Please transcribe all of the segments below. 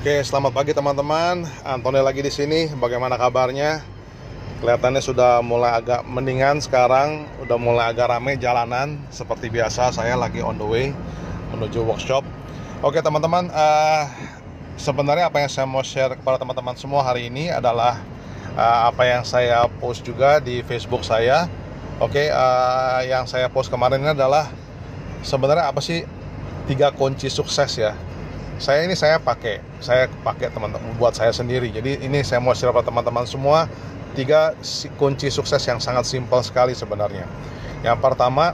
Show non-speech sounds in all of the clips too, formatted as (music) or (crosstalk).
Oke, selamat pagi teman-teman. Antoni lagi di sini. Bagaimana kabarnya? Kelihatannya sudah mulai agak mendingan sekarang, udah mulai agak rame jalanan. Seperti biasa, saya lagi on the way menuju workshop. Oke, teman-teman, uh, sebenarnya apa yang saya mau share kepada teman-teman semua hari ini adalah uh, apa yang saya post juga di Facebook saya. Oke, uh, yang saya post kemarin ini adalah sebenarnya apa sih tiga kunci sukses ya saya ini saya pakai saya pakai teman-teman buat saya sendiri. Jadi ini saya mau share kepada teman-teman semua tiga kunci sukses yang sangat simpel sekali sebenarnya. Yang pertama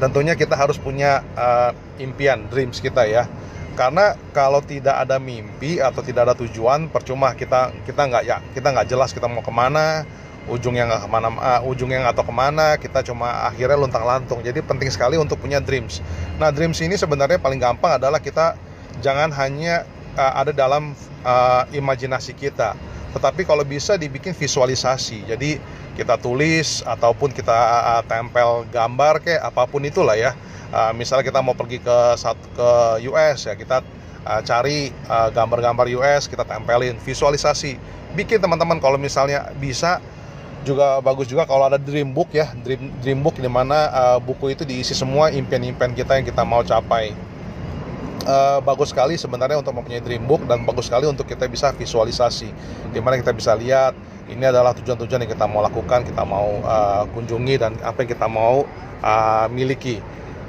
tentunya kita harus punya uh, impian dreams kita ya. Karena kalau tidak ada mimpi atau tidak ada tujuan percuma kita kita nggak ya kita nggak jelas kita mau ke mana ujungnya nggak ke mana uh, ujungnya nggak tahu ke mana kita cuma akhirnya luntang lantung jadi penting sekali untuk punya dreams. Nah dreams ini sebenarnya paling gampang adalah kita jangan hanya uh, ada dalam uh, imajinasi kita. Tetapi kalau bisa dibikin visualisasi. Jadi kita tulis ataupun kita uh, tempel gambar kayak apa pun itulah ya. Uh, misalnya kita mau pergi ke ke US ya kita uh, cari gambar-gambar uh, US kita tempelin. Visualisasi. Bikin teman-teman kalau misalnya bisa juga bagus juga kalau ada dream book ya. Dream dream book di mana uh, buku itu diisi semua impian-impian kita yang kita mau capai uh, bagus sekali sebenarnya untuk mempunyai dream book dan bagus sekali untuk kita bisa visualisasi. Di mana kita bisa lihat ini adalah tujuan-tujuan yang kita mau lakukan kita mau uh, kunjungi dan apa yang kita mau uh, miliki.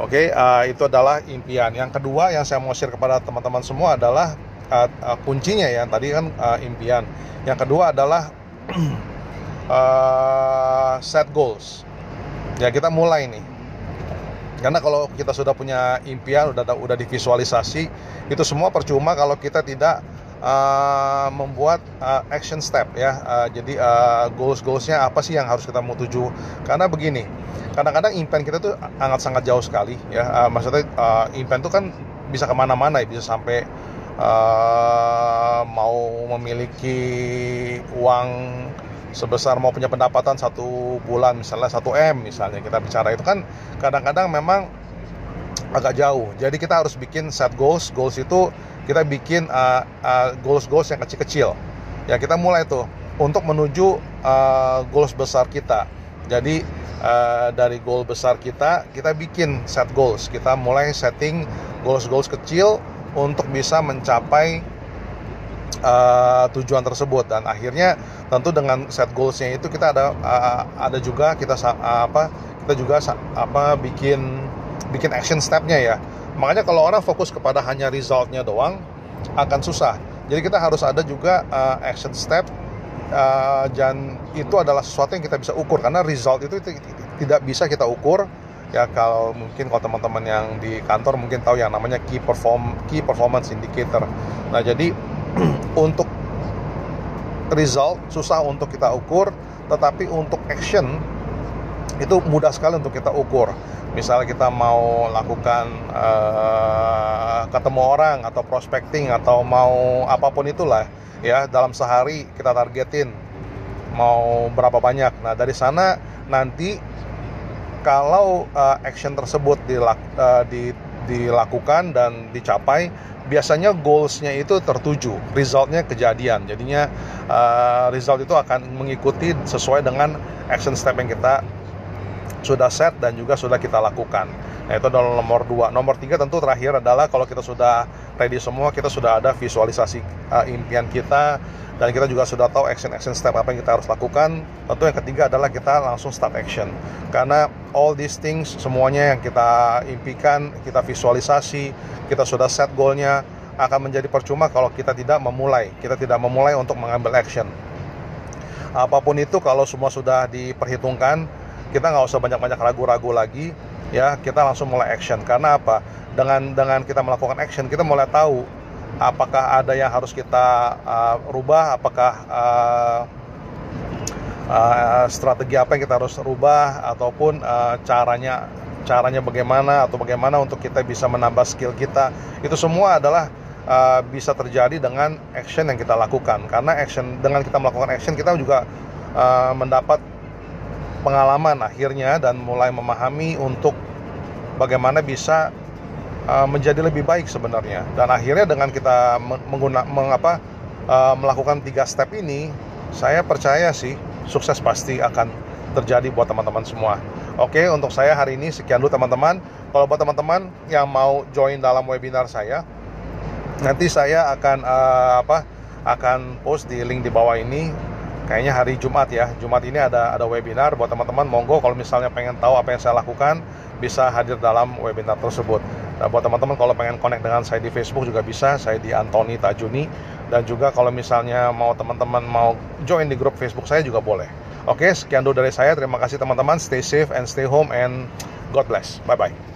Oke okay, uh, itu adalah impian. Yang kedua yang saya mau share kepada teman-teman semua adalah uh, uh, kuncinya ya tadi kan uh, impian. Yang kedua adalah uh, (clears throat) set goals. Ya kita mulai nih karena kalau kita sudah punya impian udah udah divisualisasi itu semua percuma kalau kita tidak uh, membuat uh, action step ya. Uh, jadi uh, goals goalsnya apa sih yang harus kita mau tuju? Karena begini kadang-kadang impian kita tuh sangat sangat jauh sekali ya. Uh, maksudnya uh, impian itu kan bisa ke mana-mana ya. Bisa sampai uh, mau memiliki uang sebesar mau punya pendapatan satu bulan misalnya satu m misalnya kita bicara. Itu kan kadang-kadang memang agak jauh. Jadi kita harus bikin set goals. Goals itu kita bikin uh, uh, goals goals yang kecil-kecil. Ya kita mulai tuh untuk menuju uh, goals besar kita. Jadi uh, dari goal besar kita kita bikin set goals. Kita mulai setting goals goals kecil untuk bisa mencapai uh, tujuan tersebut. Dan akhirnya tentu dengan set goalsnya itu kita ada ada juga kita apa kita juga apa bikin bikin action stepnya ya. Makanya kalau orang fokus kepada hanya resultnya doang akan susah. Jadi kita harus ada juga action step uh, dan itu adalah sesuatu yang kita bisa ukur. Karena result itu tidak bisa kita ukur. Ya kalau mungkin kalau teman-teman yang di kantor mungkin tahu yang namanya key perform key performance indicator. Nah jadi (clears throat) untuk result susah untuk kita ukur, tetapi untuk action itu mudah sekali untuk kita ukur. Misalnya kita mau lakukan uh, ketemu orang atau prospecting atau mau apa pun itulah ya dalam sehari kita targetin mau berapa banyak. Nah dari sana nanti kalau uh, action tersebut dilak, uh, di, dilakukan dan dicapai biasanya goalsnya itu tertuju, resultnya kejadian. Jadinya uh, result itu akan mengikuti sesuai dengan action step yang kita sudah set dan juga sudah kita lakukan. Nah itu adalah nomor dua. Nomor tiga tentu terakhir adalah kalau kita sudah ready semua, kita sudah ada visualisasi uh, impian kita dan kita juga sudah tahu action-action step apa yang kita harus lakukan. Tentu yang ketiga adalah kita langsung start action. Karena all these things semuanya yang kita impikan, kita visualisasi, kita sudah set goalnya akan menjadi percuma kalau kita tidak memulai. Kita tidak memulai untuk mengambil action. Apa pun itu kalau semua sudah diperhitungkan, kita nggak usah banyak-banyak ragu-ragu lagi ya. Kita langsung mulai action. Karena apa? Dengan dengan kita melakukan action kita mulai tahu apakah ada yang harus kita uh, rubah apakah uh, uh, strategi apa yang kita harus rubah ataupun uh, caranya caranya bagaimana atau bagaimana untuk kita bisa menambah skill kita. Itu semua adalah uh, bisa terjadi dengan action yang kita lakukan. Karena action dengan kita melakukan action kita juga uh, mendapat pengalaman akhirnya dan mulai memahami untuk bagaimana bisa uh, menjadi lebih baik sebenarnya. Dan akhirnya dengan kita mengguna mengapa uh, melakukan tiga step ini, saya percaya sih sukses pasti akan terjadi buat teman-teman semua. Oke, untuk saya hari ini sekian dulu teman-teman. Kalau buat teman-teman yang mau join dalam webinar saya, nanti saya akan uh, apa? akan post di link di bawah ini kayaknya hari Jumat ya. Jumat ini ada ada webinar buat teman-teman. Monggo kalau misalnya pengen tahu apa yang saya lakukan bisa hadir dalam webinar tersebut. Nah buat teman-teman kalau pengen connect dengan saya di Facebook juga bisa. Saya di Antoni Tajuni. Dan juga kalau misalnya mau teman-teman mau join di grup Facebook saya juga boleh. Oke sekian dulu dari saya. Terima kasih teman-teman. Stay safe and stay home and God bless. Bye bye